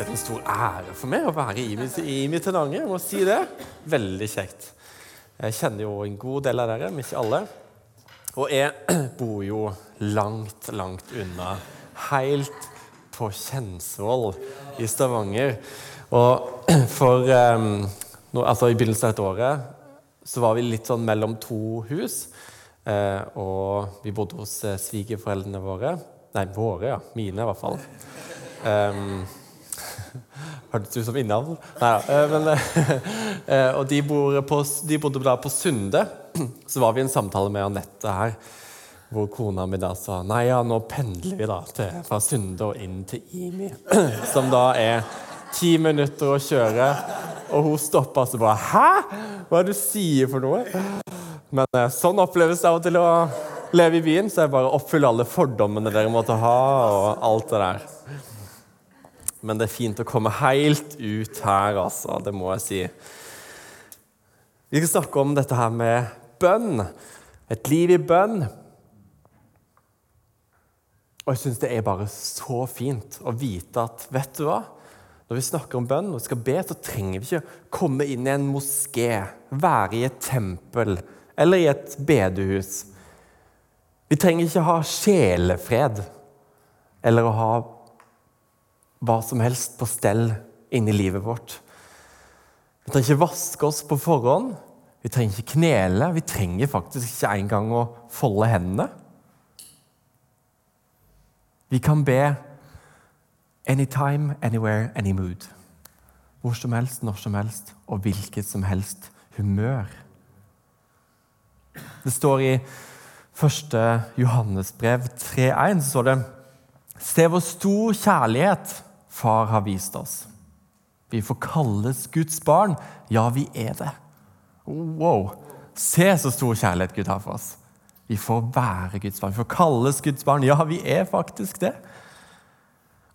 slett en stor ære for meg å være i i Jeg må si det. Veldig kjekt. Jeg kjenner jo en god del av dere, men ikke alle. Og jeg bor jo langt, langt unna. Helt på Kjensvoll i Stavanger. Og for um, nå, altså I begynnelsen av dette året så var vi litt sånn mellom to hus. Eh, og vi bodde hos eh, svigerforeldrene våre. Nei, våre, ja. Mine, i hvert fall. Um, Hørtes ut som innavl. Nei, eh, men, eh, og de, på, de, bodde da på Sunde. Så var vi i en samtale med Anette her, hvor kona mi da sa nei, ja, nå pendler vi da til, fra Sunde og inn til Imi, som da er ti minutter å kjøre. Og hun stoppa og bare Hæ? Hva er det du sier for noe? Men eh, sånn oppleves det av og til å leve i byen. Så jeg bare oppfyller alle fordommene dere måtte ha, og alt det der. Men det er fint å komme helt ut her, altså. Det må jeg si. Vi skal snakke om dette her med bønn. Et liv i bønn. Og jeg syns det er bare så fint å vite at vet du hva? Når vi snakker om bønn og skal be, så trenger vi ikke komme inn i en moské, være i et tempel eller i et bedehus. Vi trenger ikke ha sjelefred eller å ha hva som helst på stell inni livet vårt. Vi trenger ikke vaske oss på forhånd. Vi trenger ikke knele. Vi trenger faktisk ikke engang å folde hendene. Vi kan be Anytime, anywhere, any mood. Hvor som helst, når som helst og hvilket som helst humør. Det står i 1. Johannesbrev 3,1 så står det Se hvor stor kjærlighet Far har vist oss. Vi får kalles Guds barn. Ja, vi er det. Wow! Se så stor kjærlighet Gud har for oss. Vi får være Guds barn. Vi får kalles Guds barn. Ja, vi er faktisk det.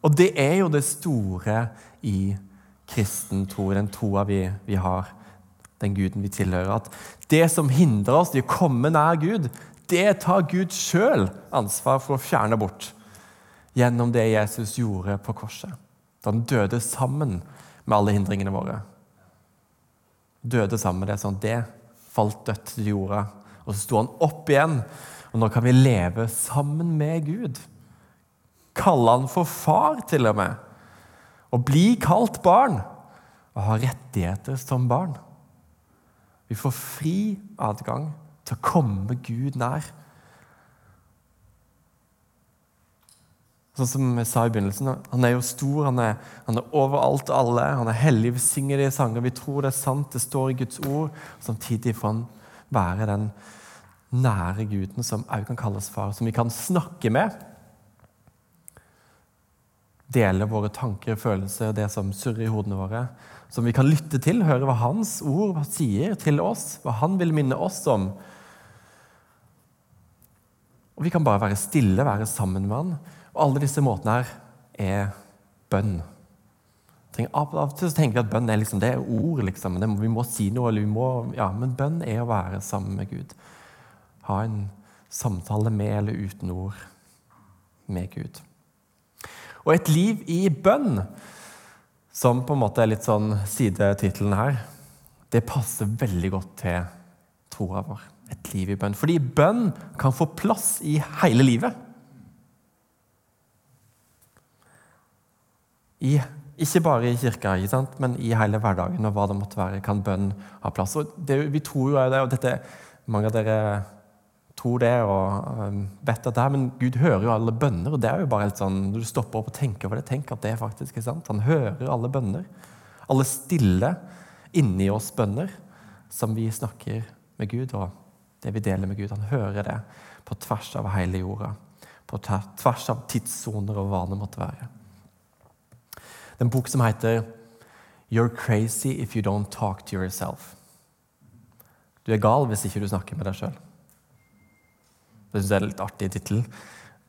Og det er jo det store i kristen tro, den troa vi, vi, har, den guden vi tilhører. At det som hindrer oss i å komme nær Gud, det tar Gud sjøl ansvar for å fjerne bort. Gjennom det Jesus gjorde på korset. Da han døde sammen med alle hindringene våre. Døde sammen med det sånn det falt dødt til jorda. Og så sto han opp igjen, og nå kan vi leve sammen med Gud. Kalle han for far, til og med. Og bli kalt barn og ha rettigheter som barn. Vi får fri adgang til å komme Gud nær. Sånn som jeg sa i begynnelsen, Han er jo stor, han er, han er overalt alle. Han er hellig, vi synger de sanger, vi tror det er sant, det står i Guds ord. Samtidig får han være den nære guden som også kan kalles far, som vi kan snakke med dele våre tanker, følelser, det som surrer i hodene våre. Som vi kan lytte til, høre hva hans ord sier til oss, hva han vil minne oss om. Og vi kan bare være stille, være sammen med han. Og alle disse måtene her er bønn. Av og til tenker vi at bønn er liksom, det er ord, liksom. Må, vi må si noe. eller vi må, ja, Men bønn er å være sammen med Gud. Ha en samtale med eller uten ord med Gud. Og et liv i bønn, som på en måte er litt sånn sidetittelen her, det passer veldig godt til troa vår. Et liv i bønn. Fordi bønn kan få plass i hele livet. I, ikke bare i kirka, ikke men i hele hverdagen og hva det måtte være, kan bønn ha plass. Og det, vi tror jo det, og dette, Mange av dere tror det og um, vet at det er, men Gud hører jo alle bønner. og det er jo bare helt sånn, Når du stopper opp og tenker over det, tenk at det er faktisk er sant. Han hører alle bønner. Alle stille inni oss bønner som vi snakker med Gud, og det vi deler med Gud. Han hører det på tvers av hele jorda. På tvers av tidssoner og hva det måtte være. Det er en bok som heter 'You're crazy if you don't talk to yourself'. Du er gal hvis ikke du snakker med deg sjøl. Det syns jeg er en litt artig tittel.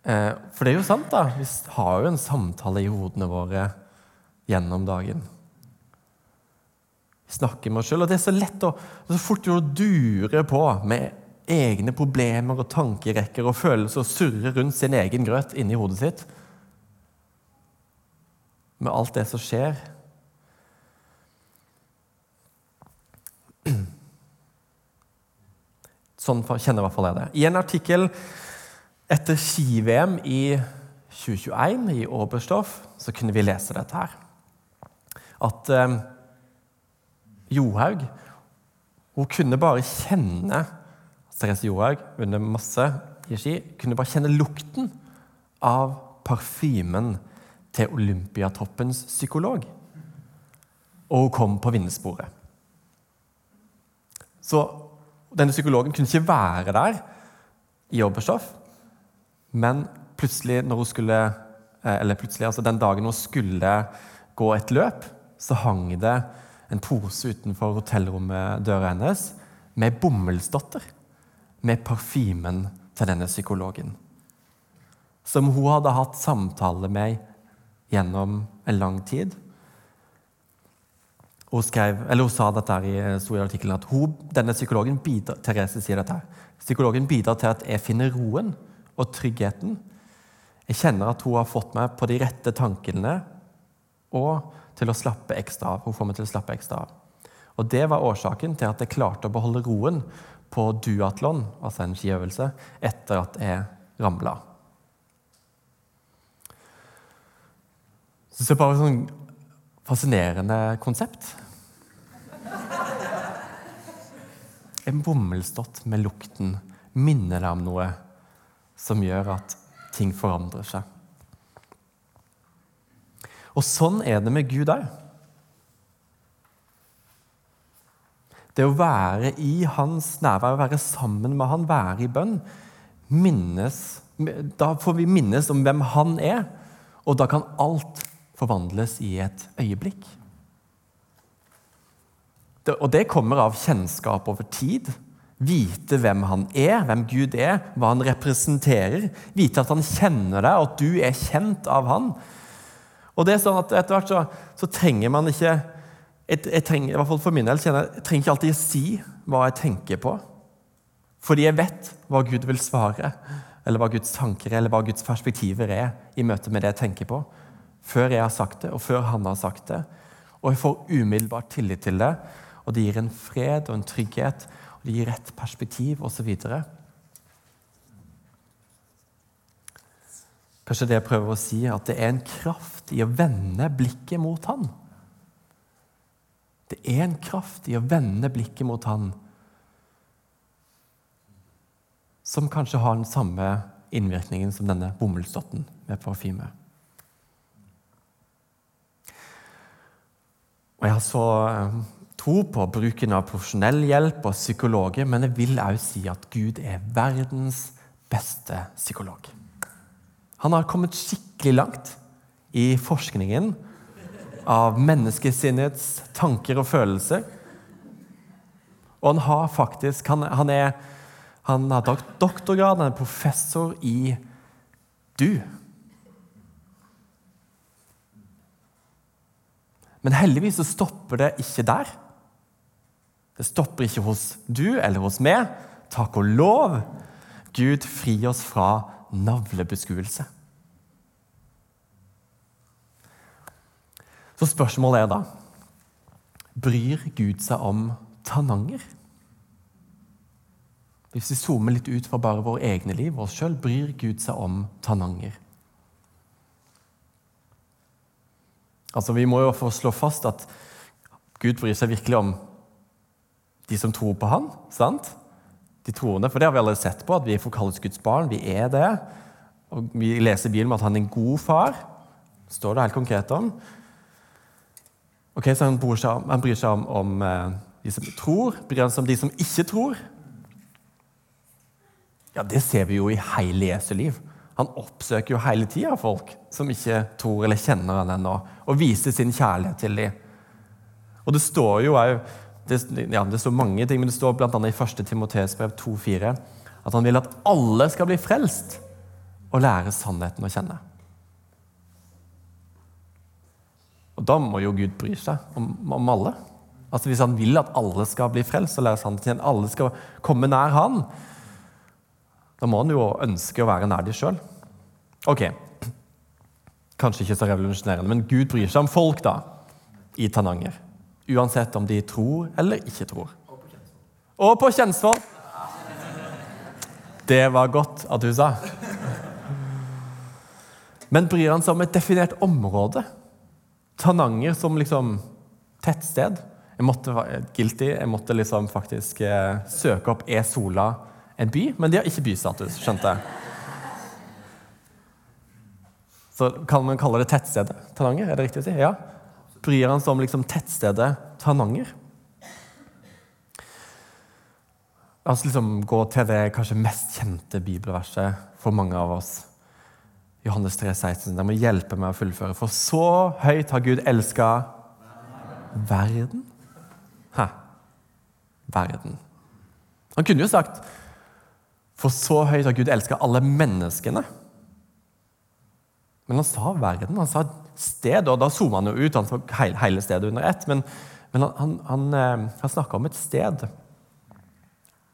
Eh, for det er jo sant, da. Vi har jo en samtale i hodene våre gjennom dagen. Vi snakker med oss sjøl, og det er så lett å så fort å dure på med egne problemer og tankerekker og følelser og surre rundt sin egen grøt inni hodet sitt. Med alt det som skjer. Sånn kjenner i hvert fall jeg det. I en artikkel etter ski-VM i 2021 i Oberstdorf så kunne vi lese dette her. At eh, Johaug hun kunne bare kjenne Therese Johaug under masse i ski. Kunne bare kjenne lukten av parfymen til Olympiatoppens psykolog. Og hun kom på vinnersporet. Så denne psykologen kunne ikke være der i Oberstdorf, men plutselig når hun skulle eh, eller plutselig, altså den dagen hun skulle gå et løp, så hang det en pose utenfor hotellrommet døra hennes med bomullsdotter. Med parfymen til denne psykologen. Som hun hadde hatt samtale med gjennom en lang tid. Hun, skrev, hun sa dette i, i artikkelen at hun, denne psykologen bidrar, Therese sier dette, psykologen bidrar til at jeg finner roen og tryggheten. Jeg kjenner at hun har fått meg på de rette tankene og til å slappe ekstra av. Hun får meg til å slappe ekstra av. Og Det var årsaken til at jeg klarte å beholde roen på duatlon, altså en skiøvelse, etter at jeg ramla. Så jeg bare et sånn fascinerende konsept. En bomullsdott med lukten minner deg om noe som gjør at ting forandrer seg. Og sånn er det med Gud òg. Det å være i hans nærvær, være sammen med han, være i bønn minnes, Da får vi minnes om hvem han er, og da kan alt forvandles i et øyeblikk. Og det kommer av kjennskap over tid. Vite hvem han er, hvem Gud er, hva han representerer. Vite at han kjenner deg, og at du er kjent av han. Og det er sånn at Etter hvert så, så trenger man ikke jeg, jeg, trenger, i hvert fall for min del, jeg trenger ikke alltid å si hva jeg tenker på. Fordi jeg vet hva Gud vil svare, eller hva Guds tanker eller hva Guds perspektiver er i møte med det jeg tenker på. Før jeg har sagt det, og før han har sagt det. Og jeg får umiddelbart tillit til det. Og det gir en fred og en trygghet, og det gir rett perspektiv osv. Kanskje det jeg prøver å si, at det er en kraft i å vende blikket mot han. Det er en kraft i å vende blikket mot han som kanskje har den samme innvirkningen som denne bomullsdotten med parfyme. Og Jeg har så eh, tro på bruken av profesjonell hjelp og psykologer, men jeg vil òg si at Gud er verdens beste psykolog. Han har kommet skikkelig langt i forskningen av menneskesinnets tanker og følelser. Og han har faktisk Han, han, er, han har doktorgrad, han er professor i du. Men heldigvis så stopper det ikke der. Det stopper ikke hos du eller hos meg. Takk og lov. Gud fri oss fra navlebeskuelse. Så spørsmålet er da Bryr Gud seg om Tananger? Hvis vi zoomer litt ut fra bare våre egne liv, oss sjøl, bryr Gud seg om Tananger? Altså, Vi må jo få slå fast at Gud bryr seg virkelig om de som tror på Han. sant? de troende. For det har vi allerede sett på, at vi får kalles Guds barn. Vi er det. Og Vi leser i Bibelen at han er en god far. Det står det helt konkret om. Ok, Så han bryr seg om, han bryr seg om, om eh, de som tror. Bryr han seg om de som ikke tror? Ja, Det ser vi jo i hele Jesu liv. Han oppsøker jo hele tida folk som ikke tror eller kjenner han ennå, og viser sin kjærlighet til dem. Og det står jo det, ja, det står mange ting, men det står bl.a. i 1. Timoteus brev 2,4 at han vil at alle skal bli frelst og lære sannheten å kjenne. Og da må jo Gud bry seg om, om alle. Altså Hvis han vil at alle skal bli frelst og lære sannheten å kjenne, alle skal komme nær han, da må han jo ønske å være nær dem sjøl. Ok, kanskje ikke så revolusjonerende, men Gud bryr seg om folk da, i Tananger. Uansett om de tror eller ikke tror. Og på Kjensvoll. Det var godt at du sa. Men bryr han seg om et definert område? Tananger som liksom tettsted? Jeg måtte guilty, jeg måtte liksom faktisk eh, søke opp Er Sola en by? Men de har ikke bystatus, skjønte jeg. Så kan man kalle det tettstedet Tananger? Er det riktig å si? Ja. Bryr han seg om liksom tettstedet Tananger? La oss liksom gå til det kanskje mest kjente bibelverset for mange av oss. Johannes 3, 16. Dere må hjelpe meg å fullføre. For så høyt har Gud elska verden. Hæ? Verden. Han kunne jo sagt For så høyt har Gud elska alle menneskene. Men han sa verden. Han sa sted, og da zoomer han jo ut. Han sa hele stedet under ett. Men, men han, han, han, eh, han snakka om et sted.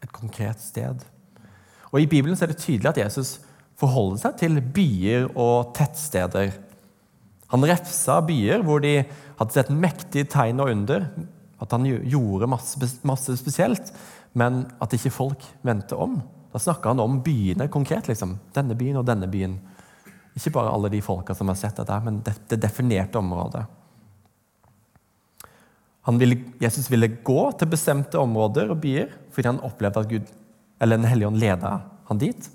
Et konkret sted. Og I Bibelen er det tydelig at Jesus forholder seg til byer og tettsteder. Han refsa byer hvor de hadde sett mektige tegn og under, at han gjorde masse, masse spesielt, men at ikke folk vendte om. Da snakka han om byene konkret. liksom. Denne byen og denne byen. Ikke bare alle de folka som har sett dette, men det, det definerte området. Ville, Jesus ville gå til bestemte områder og byer fordi han opplevde at Gud, eller Den hellige ånd leda han dit.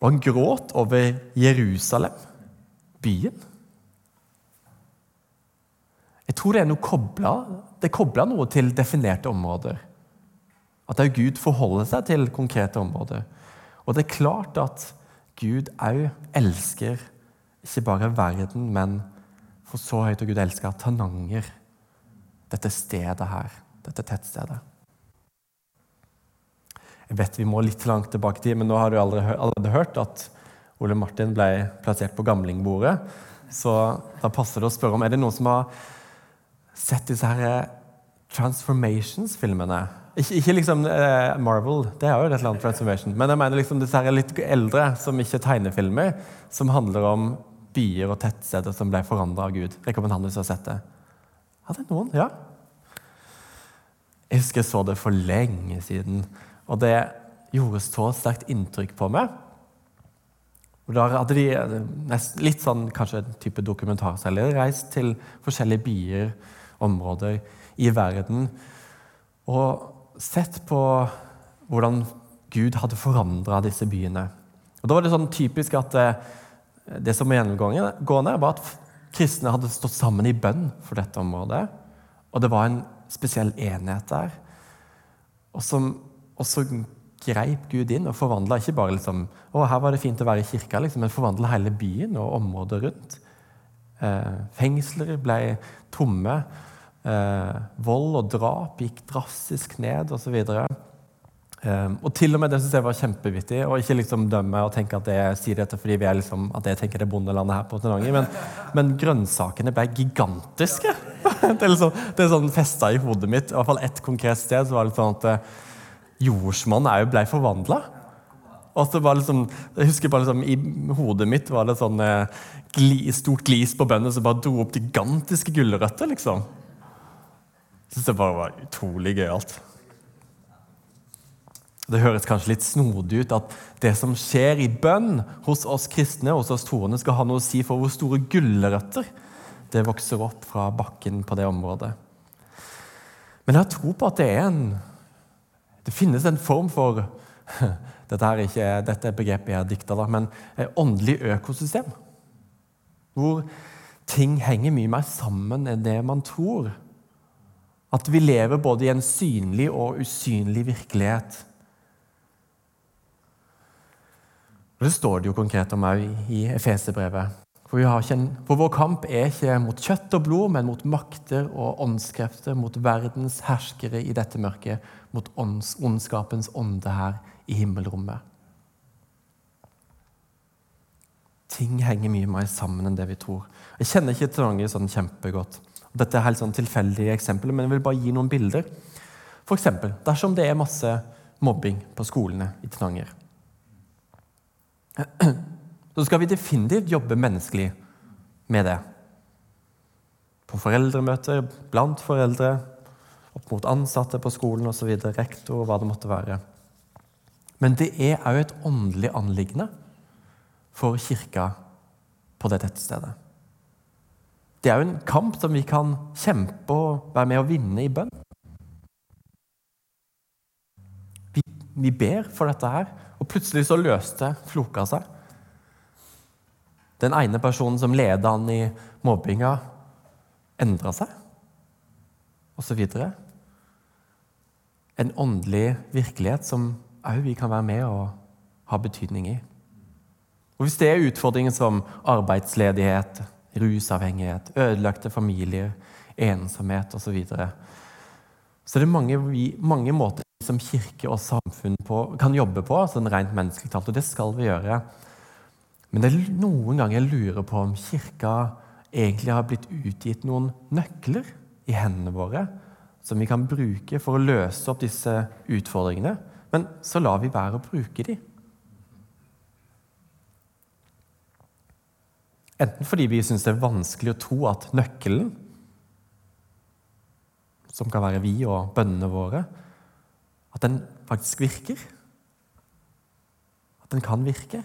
Og han gråt over Jerusalem, byen. Jeg tror det er noe kobla, det kobla noe til definerte områder. At òg Gud forholder seg til konkrete områder. Og det er klart at Gud òg elsker ikke bare verden, men for så høyt og Gud elsker Tananger, dette stedet her, dette tettstedet. Jeg vet vi må litt langt tilbake til, men nå har du allerede hørt at Ole Martin ble plassert på gamlingbordet. Så da passer det å spørre om er det noen som har sett disse her eh, Transformations-filmene. Ikke, ikke, liksom eh, Marvel, det er jo et eller annet transformation, men jeg mener liksom disse her litt eldre, som ikke er tegnefilmer, som handler om byer og tettsteder som ble forandra av Gud. Rekk opp en hånd hvis du har sett det. Ja, det er noen. Ja. Jeg husker jeg så det for lenge siden. Og det gjorde så sterkt inntrykk på meg. Og Da hadde de nest, litt sånn kanskje en type dokumentarselger reist til forskjellige byer, områder i verden, og sett på hvordan Gud hadde forandra disse byene. Og Da var det sånn typisk at det, eh, det som var gjennomgående, var at kristne hadde stått sammen i bønn for dette området. Og det var en spesiell enhet der. Og som og så greip Gud inn og forvandla ikke bare liksom, å, her var det fint å være i kirka, liksom, men forvandla hele byen og området rundt. Eh, fengsler ble tomme. Eh, vold og drap gikk drastisk ned osv. Eh, og til og med det synes jeg var kjempevittig. Og ikke liksom dømme og tenke at jeg sier dette fordi vi er liksom, at jeg tenker det er bondelandet her på Tenanger, Men, men grønnsakene ble gigantiske. det er liksom, det er sånn festa i hodet mitt. I hvert fall ett konkret sted så var det sånn at eh, jordsmonn ble forvandla. Liksom, jeg husker bare liksom, I hodet mitt var det sånn eh, gli, stort glis på bøndene som bare dro opp gigantiske gulrøtter. liksom. Syns det bare var utrolig gøyalt. Det høres kanskje litt snodig ut at det som skjer i bønn hos oss kristne, hos oss troende, skal ha noe å si for hvor store gulrøtter det vokser opp fra bakken på det området. Men jeg har tro på at det er en det finnes en form for Dette, er ikke, dette begrepet jeg har dikta, men et åndelig økosystem. Hvor ting henger mye mer sammen enn det man tror. At vi lever både i en synlig og usynlig virkelighet. Og Det står det jo konkret om òg i Efeserbrevet. For, for, vår kamp er ikke mot kjøtt og blod, men mot makter og åndskrefter, mot verdens herskere i dette mørket, mot ånds, ondskapens ånde her i himmelrommet. Ting henger mye mer sammen enn det vi tror. Jeg kjenner ikke Tananger sånn kjempegodt. Dette er helt sånn tilfeldige eksempler, men jeg vil bare gi noen bilder. For eksempel, dersom det er masse mobbing på skolene i Tananger så skal vi definitivt jobbe menneskelig med det. På foreldremøter, blant foreldre, opp mot ansatte på skolen osv., rektor, hva det måtte være. Men det er òg et åndelig anliggende for kirka på det tettstedet. Det er jo en kamp som vi kan kjempe og være med å vinne i bønn. Vi, vi ber for dette her, og plutselig så løste floka seg. Den ene personen som leda han i mobbinga, endra seg, osv. En åndelig virkelighet som òg vi kan være med og ha betydning i. Og Hvis det er utfordringer som arbeidsledighet, rusavhengighet, ødelagte familier, ensomhet osv., så, så er det mange, mange måter som kirke og samfunn på, kan jobbe på, sånn rent menneskelig talt, og det skal vi gjøre. Men det er noen ganger jeg lurer på om Kirka egentlig har blitt utgitt noen nøkler i hendene våre som vi kan bruke for å løse opp disse utfordringene. Men så lar vi være å bruke dem. Enten fordi vi syns det er vanskelig å tro at nøkkelen, som kan være vi og bønnene våre, at den faktisk virker. At den kan virke.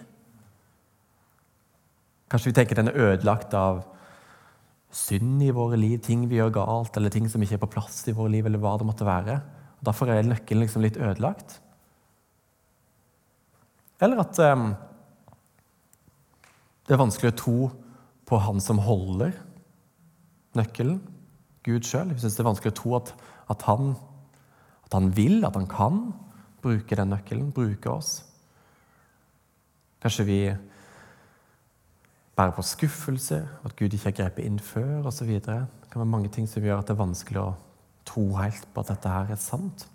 Kanskje vi tenker den er ødelagt av synd i våre liv, ting vi gjør galt, eller ting som ikke er på plass i våre liv, eller hva det måtte være. Og Derfor er nøkkelen liksom litt ødelagt. Eller at um, det er vanskelig å tro på han som holder nøkkelen, Gud sjøl. Vi syns det er vanskelig å tro at, at, han, at han vil, at han kan bruke den nøkkelen, bruke oss. Kanskje vi bærer på skuffelse, at Gud ikke har grepet inn før osv. Det kan være mange ting som gjør at det er vanskelig å tro helt på at dette her er sant.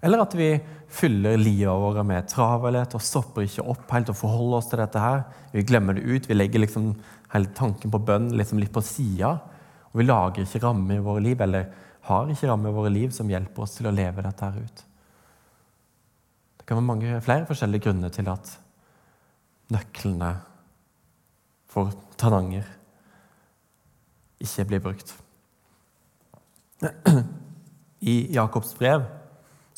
Eller at vi fyller livet vårt med travelhet og stopper ikke opp helt og forholder oss til dette. her. Vi glemmer det ut. Vi legger liksom hele tanken på bønn liksom litt på sida. Og vi lager ikke rammer i våre liv, eller har ikke rammer i våre liv som hjelper oss til å leve dette her ut. Det kan være mange flere forskjellige grunner til at nøklene for Tananger ikke blir brukt. I Jakobs brev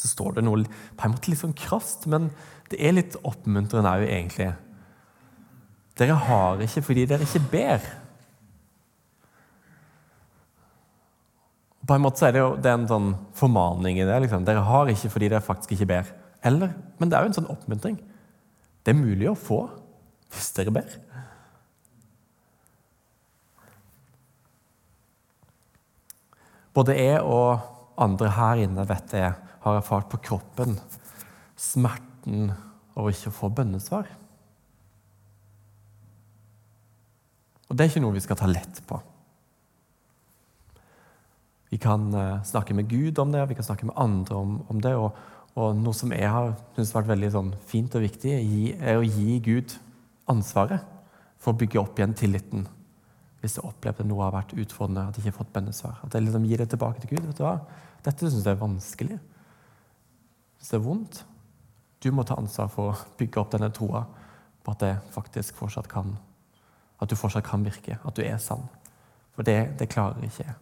så står det noe på en måte litt sånn krast, men det er litt oppmuntrende òg, egentlig. Dere har ikke fordi dere ikke ber. På en måte så er det jo det er en sånn formaning i det. Liksom. Dere har ikke fordi dere faktisk ikke ber. Eller, men det er jo en sånn oppmuntring. Det er mulig å få hvis dere ber. Både jeg og andre her inne vet jeg har erfart på kroppen smerten over ikke å få bønnesvar. Og det er ikke noe vi skal ta lett på. Vi kan uh, snakke med Gud om det, vi kan snakke med andre om, om det. Og, og, noe som jeg har syntes vært veldig sånn, fint og viktig, er å gi Gud ansvaret for å bygge opp igjen tilliten hvis jeg opplevde noe har vært utfordrende, at jeg ikke har fått bønnesvar. At jeg liksom gir det tilbake til Gud. vet du hva? Dette syns jeg er vanskelig. Hvis det er vondt. Du må ta ansvar for å bygge opp denne troa på at det faktisk fortsatt kan At du fortsatt kan virke, at du er sann. For det, det klarer ikke jeg.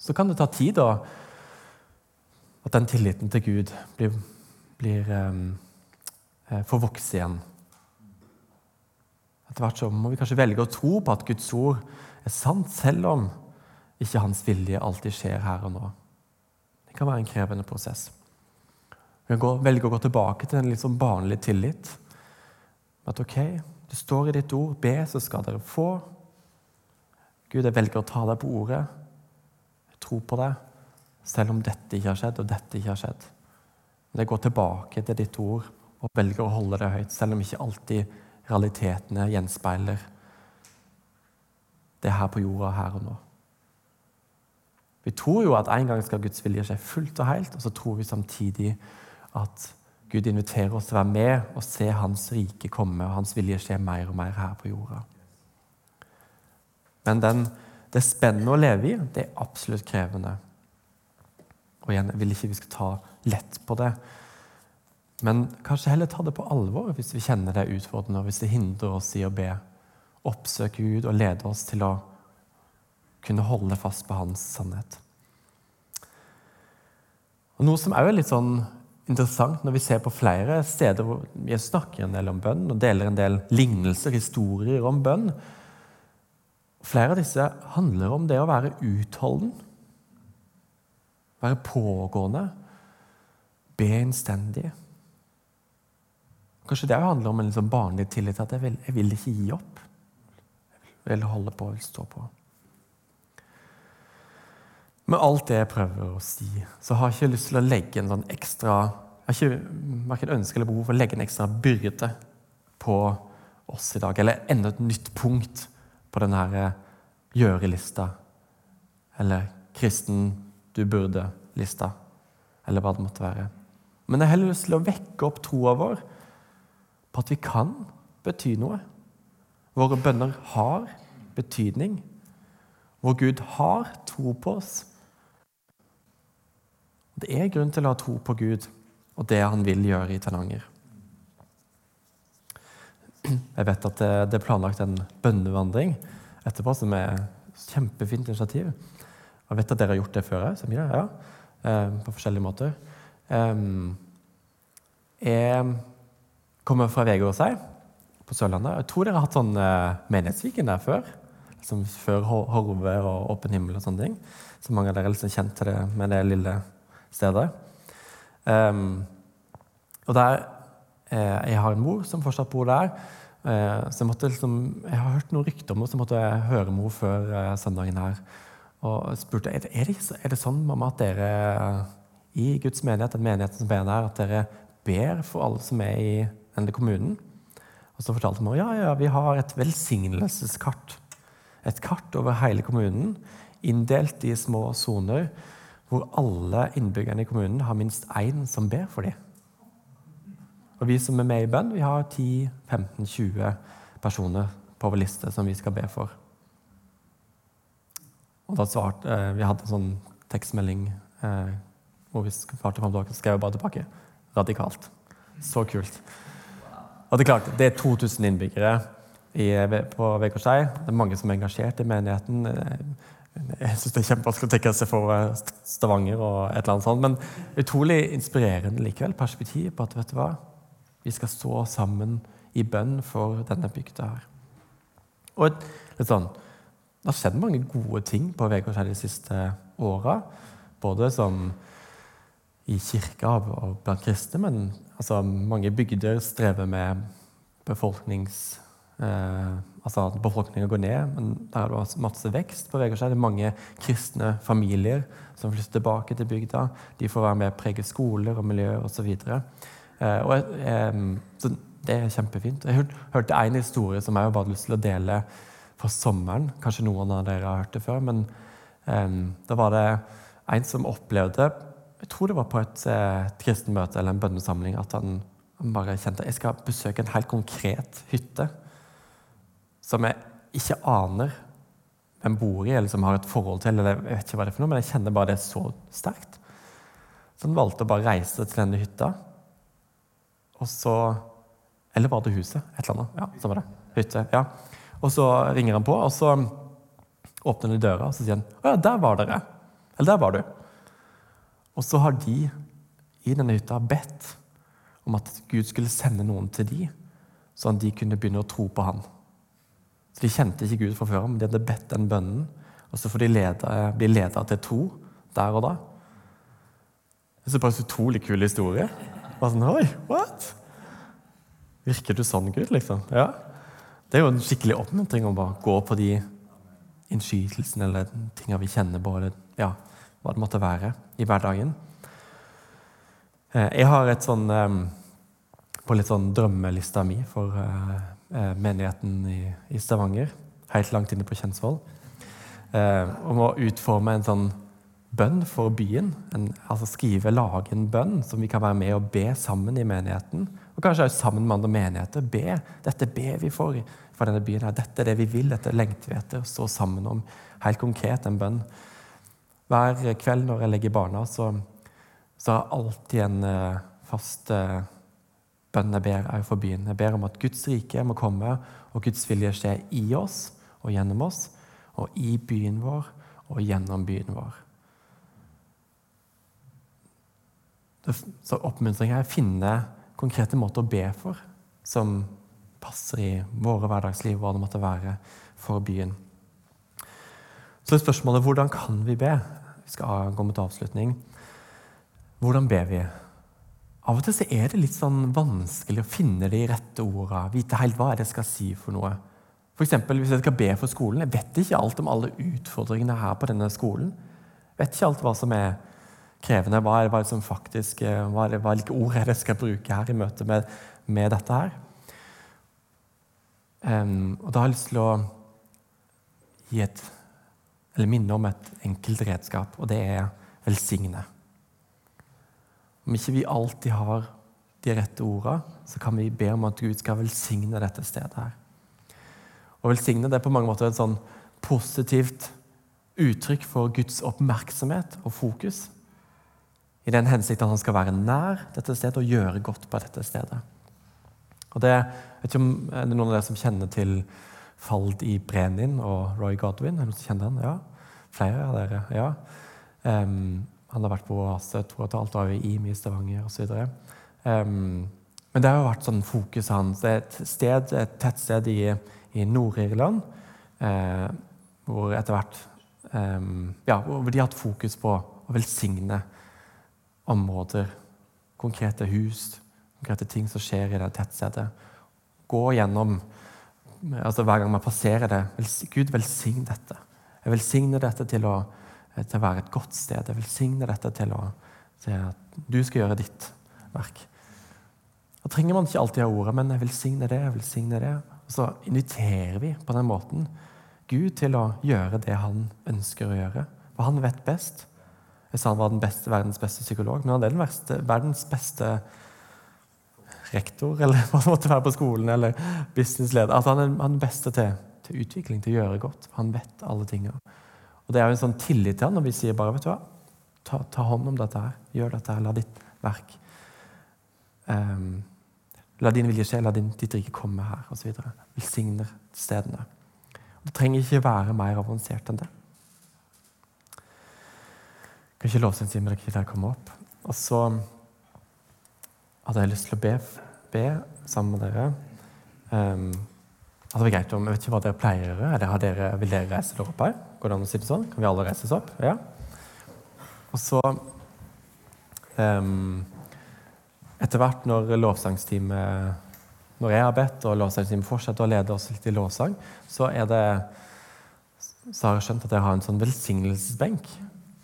Så kan det ta tid, da at den tilliten til Gud blir, blir um, får vokse igjen. Etter hvert så må vi kanskje velge å tro på at Guds ord er sant, selv om ikke hans vilje alltid skjer her og nå. Det kan være en krevende prosess. Vi kan velge å gå tilbake til en litt sånn barnlig tillit. At ok, det står i ditt ord, be, så skal dere få. Gud, jeg velger å ta deg på ordet. Jeg tror på deg, selv om dette ikke har skjedd, og dette ikke har skjedd. Men jeg går tilbake til ditt ord og velger å holde det høyt, selv om ikke alltid realitetene gjenspeiler det her på jorda her og nå. Vi tror jo at en gang skal Guds vilje skje fullt og helt, og så tror vi samtidig at Gud inviterer oss til å være med og se Hans rike komme og Hans vilje skje mer og mer her på jorda. Men den, det spennet å leve i, det er absolutt krevende. Og igjen, Jeg vil ikke vi skal ta lett på det. Men kanskje heller ta det på alvor hvis vi kjenner det er utfordrende, og hvis det hindrer oss i å be. Oppsøke Gud og lede oss til å kunne holde fast på Hans sannhet. Og Noe som også er litt sånn interessant når vi ser på flere steder hvor jeg snakker en del om bønn og deler en del lignelser, historier om bønn. Flere av disse handler om det å være utholden. Være pågående. Be innstendig. Kanskje det handler om en liksom barnlig tillit. At jeg vil, jeg vil, ikke gi opp. Jeg vil holde på, jeg vil stå på. Med alt det jeg prøver å si, så har jeg ikke lyst til å legge en sånn ekstra Jeg har ikke verken ønske eller behov for å legge en ekstra byrde på oss i dag. Eller enda et nytt punkt på denne gjøre-lista. Eller kristen du burde-lista. Eller hva det måtte være. Men jeg har heller lyst til å vekke opp troa vår på at vi kan bety noe. Våre bønner har betydning. Vår Gud har tro på oss. Det er grunn til å ha tro på Gud og det han vil gjøre i Tananger. Jeg vet at det er planlagt en bønnevandring etterpå, som er et kjempefint initiativ. Jeg vet at dere har gjort det før òg, ja, eh, på forskjellige måter. Jeg kommer fra Vegårshei på Sørlandet. Jeg tror dere har hatt sånn uh, Menighetsviken der før. Liksom før Horve og Åpen himmel og sånne ting. Så mange av dere er liksom kjent til det med det lille stedet. Um, og der uh, Jeg har en mor som fortsatt bor der. Uh, så jeg måtte liksom Jeg har hørt noen rykter om henne, så måtte jeg høre mor før søndagen her. Og spurte er det, er det, er det sånn mamma, at dere i Guds menighet, den menigheten som ber der, at dere ber for alle som er i denne kommunen. Og så fortalte hun ja, ja, vi har et velsignelseskart. Et kart over hele kommunen, inndelt i små soner, hvor alle innbyggerne i kommunen har minst én som ber for dem. Og vi som er med i bønn, vi har 10-15-20 personer på vår liste som vi skal be for. Og da svarte, eh, Vi hadde en sånn tekstmelding eh, hvor vi svarte fram tilbake, så skrev bare tilbake. Radikalt. Så kult. Og Det er klart, det er 2000 innbyggere i, på Vegårshei. Det er mange som er engasjert i menigheten. Jeg syns det er kjempevanskelig å tenke seg for eh, Stavanger og et eller annet sånt. Men utrolig inspirerende likevel. Perspektiv på at vet du hva? vi skal stå sammen i bønn for denne bygda her. Og et, litt sånn, Det har skjedd mange gode ting på Vegårshei de siste åra. Både som i kirka og blant kristne, men altså, mange bygder strever med befolknings... Eh, altså at befolkninga går ned, men der er det masse vekst på seg. Det er mange kristne familier som flytter tilbake til bygda. De får være med og prege skoler og miljø osv. Eh, eh, så det er kjempefint. Jeg hørte en historie som jeg bare hadde lyst til å dele fra sommeren. Kanskje noen av dere har hørt det før, men eh, da var det en som opplevde jeg tror det var på et, eh, et kristenmøte eller en bønnesamling at han, han bare kjente jeg skal besøke en helt konkret hytte som jeg ikke aner hvem bor i, eller som har et forhold til. eller jeg vet ikke hva det er for noe, Men jeg kjenner bare det så sterkt. Så han valgte å bare reise til denne hytta. Og så Eller var det huset? Et eller annet. Ja, så var det. Hytte. ja. Og så ringer han på, og så åpner han døra og så sier han, å ja, der var dere. Eller der var du. Og så har de i denne hytta bedt om at Gud skulle sende noen til de, sånn at de kunne begynne å tro på han. Så De kjente ikke Gud fra før, men de hadde bedt den bønnen. Og så får de lede, bli leda til tro der og da. Det er bare en utrolig kul historie. Bare sånn, Oi, what? Virker du sånn, Gud? liksom? Ja. Det er jo en skikkelig oppmuntring å bare gå på de innskytelsene eller tingene vi kjenner på. Eller, ja, hva det måtte være, i hverdagen. Eh, jeg har et sånn eh, på litt sånn drømmelista mi for eh, menigheten i, Stavanger, helt langt inne på Kjensvoll, om å utforme en sånn bønn for byen. En, altså skrive, lage en bønn som vi kan være med og be sammen i menigheten. Og kanskje også sammen med andre menigheter. Be. Dette ber vi for for denne byen. her. Dette er det vi vil, dette lengter vi etter. Stå sammen om helt konkret en bønn. Hver kveld når jeg legger barna, så, så har jeg alltid en uh, fast uh, bønn jeg ber for byen. Jeg ber om at Guds rike må komme, og Guds vilje skje i oss og gjennom oss, og i byen vår og gjennom byen vår. Så oppmuntringen er å finne konkrete måter å be for som passer i våre hverdagsliv, hva det måtte være for byen. Så er spørsmålet hvordan kan vi be? Vi skal gå mot avslutning. Hvordan ber vi? Av og til så er det litt sånn vanskelig å finne de rette ordene. Vite helt hva det skal si for noe. For eksempel, hvis jeg skal be for skolen, jeg vet ikke alt om alle utfordringene her på denne skolen. Jeg vet ikke alt hva som er krevende. Hva er det som faktisk, eh, hva er det, hvilke ord er det jeg skal bruke her i møte med, med dette her? Um, og Da har jeg lyst til å gi et, eller minne om et enkelt redskap, og det er velsigne. Om ikke vi alltid har de rette ordene, så kan vi be om at Gud skal velsigne dette stedet. her. Å velsigne det er på mange måter et sånn positivt uttrykk for Guds oppmerksomhet og fokus. I den hensikt at han skal være nær dette stedet og gjøre godt på dette stedet. Og det, vet ikke om er det noen av dere som kjenner til Fald i Brenin og Roy Godwin? Er det noen som kjenner han? Ja. Flere av dere? Ja. Um, han har vært på Oase, to og et halvt år i IMI i Stavanger osv. Um, men det har jo vært sånn fokus hans. Det er et sted, et tettsted i, i Nord-Irland eh, hvor etter hvert um, ja, hvor de har hatt fokus på å velsigne områder, konkrete hus, konkrete ting som skjer i det tettstedet. Gå gjennom altså Hver gang man passerer det Gud, velsign dette. Jeg velsigner dette til å, til å være et godt sted. Jeg velsigner dette til, å, til at du skal gjøre ditt verk. Da trenger man ikke alltid ha ordet, men jeg velsigner det, jeg velsigner det. Og så inviterer vi på den måten Gud til å gjøre det han ønsker å gjøre. For han vet best. Jeg sa han var beste, verdens beste psykolog, men han er den verste, verdens beste rektor eller hva det måtte være på skolen, eller businessleder. Altså, han er den beste til, til, utvikling, til å gjøre godt. Han vet alle tingene. Og Det er jo en sånn tillit til han når vi sier bare vet du hva, ta, ta hånd om dette her. Gjør dette her. La ditt verk um, La din vilje skje, la din, ditt rike komme her, osv. Velsigner stedene. Det trenger ikke være mer avansert enn det. Kan ikke lovsangstimen der komme opp? Og så hadde jeg lyst til å be, be sammen med dere. Um, det var greit om, Jeg vet ikke hva dere pleier å gjøre. Eller dere, vil dere reise dere opp her? Går det an å si det sånn? Kan vi alle reise oss opp? Ja. Og så um, Etter hvert når lovsangsteamet Når jeg har bedt, og lovsangsteamet fortsetter å lede oss litt i lovsang, så er det så har jeg skjønt at jeg har en sånn velsignelsesbenk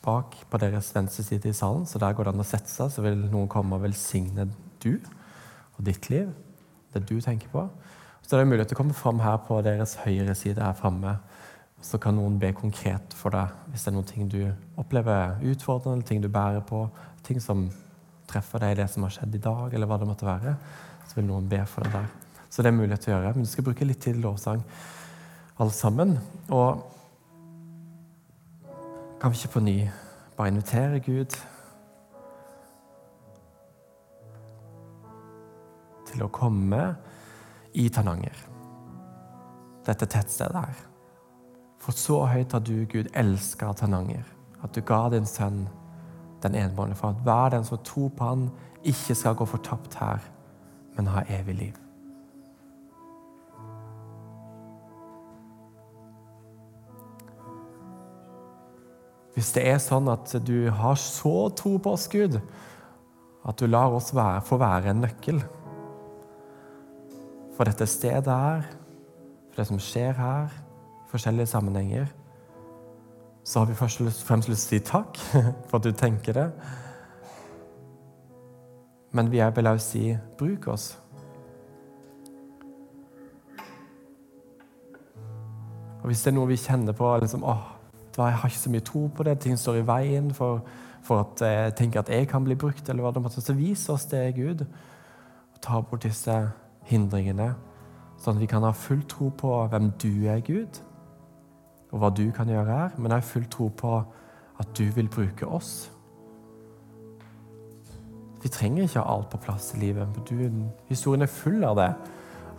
bak på deres venstre side i salen. Så der går det an å sette seg, så vil noen komme og velsigne du og ditt liv, det du tenker på. Så det er mulighet til å komme fram her på deres høyre side her framme. Så kan noen be konkret for deg hvis det er noen ting du opplever utfordrende, eller ting du bærer på, ting som treffer deg i det som har skjedd i dag, eller hva det måtte være. Så vil noen be for deg der. Så det er mulighet til å gjøre. Men du skal bruke litt tid lovsang alle sammen. Og kan vi ikke på ny bare invitere Gud til å komme i Tananger, dette tettstedet her. For så høyt har du, Gud, elska Tananger, at du ga din sønn den enbårne, for at hver den som tror på han, ikke skal gå fortapt her, men ha evig liv. Hvis det er sånn at du har så tro på oss, Gud, at du lar oss være, få være en nøkkel for dette stedet her, for det som skjer her, i forskjellige sammenhenger, så har vi først og fremst lyst til å si takk for at du tenker det. Men vi vil også si bruk oss. Og Hvis det er noe vi kjenner på liksom, åh, Jeg har ikke så mye tro på det, ting står i veien for, for at jeg tenker at jeg kan bli brukt, eller hva det måtte så vis oss det, Gud. Og ta bort disse hindringene, sånn at vi kan ha full tro på hvem du er, Gud, og hva du kan gjøre her, men har full tro på at du vil bruke oss. Vi trenger ikke ha alt på plass i livet. Du, historien er full av det.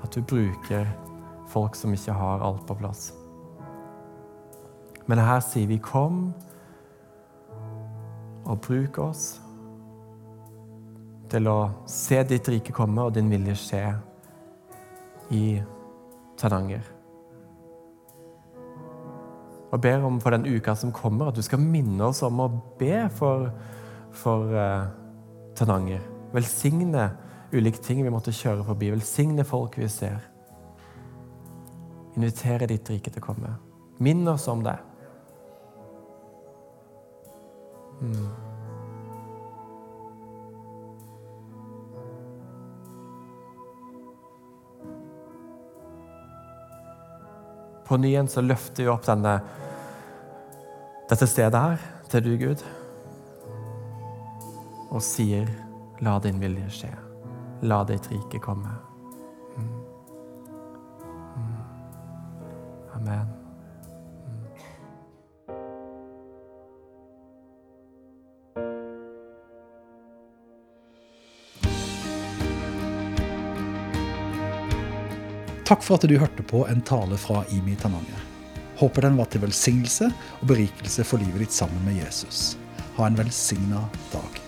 At du bruker folk som ikke har alt på plass. Men her sier vi 'kom og bruk oss' til å se ditt rike komme og din vilje skje i Tananger. Og ber om for den uka som kommer, at du skal minne oss om å be for, for uh, Tananger. Velsigne ulike ting vi måtte kjøre forbi. Velsigne folk vi ser. Invitere ditt rike til å komme. Minn oss om det. Mm. På ny igjen så løfter vi opp denne, dette stedet her til du, Gud, og sier, la din vilje skje. La ditt rike komme. Takk for at du hørte på en tale fra Imi Tananya. Håper den var til velsignelse og berikelse for livet ditt sammen med Jesus. Ha en velsigna dag.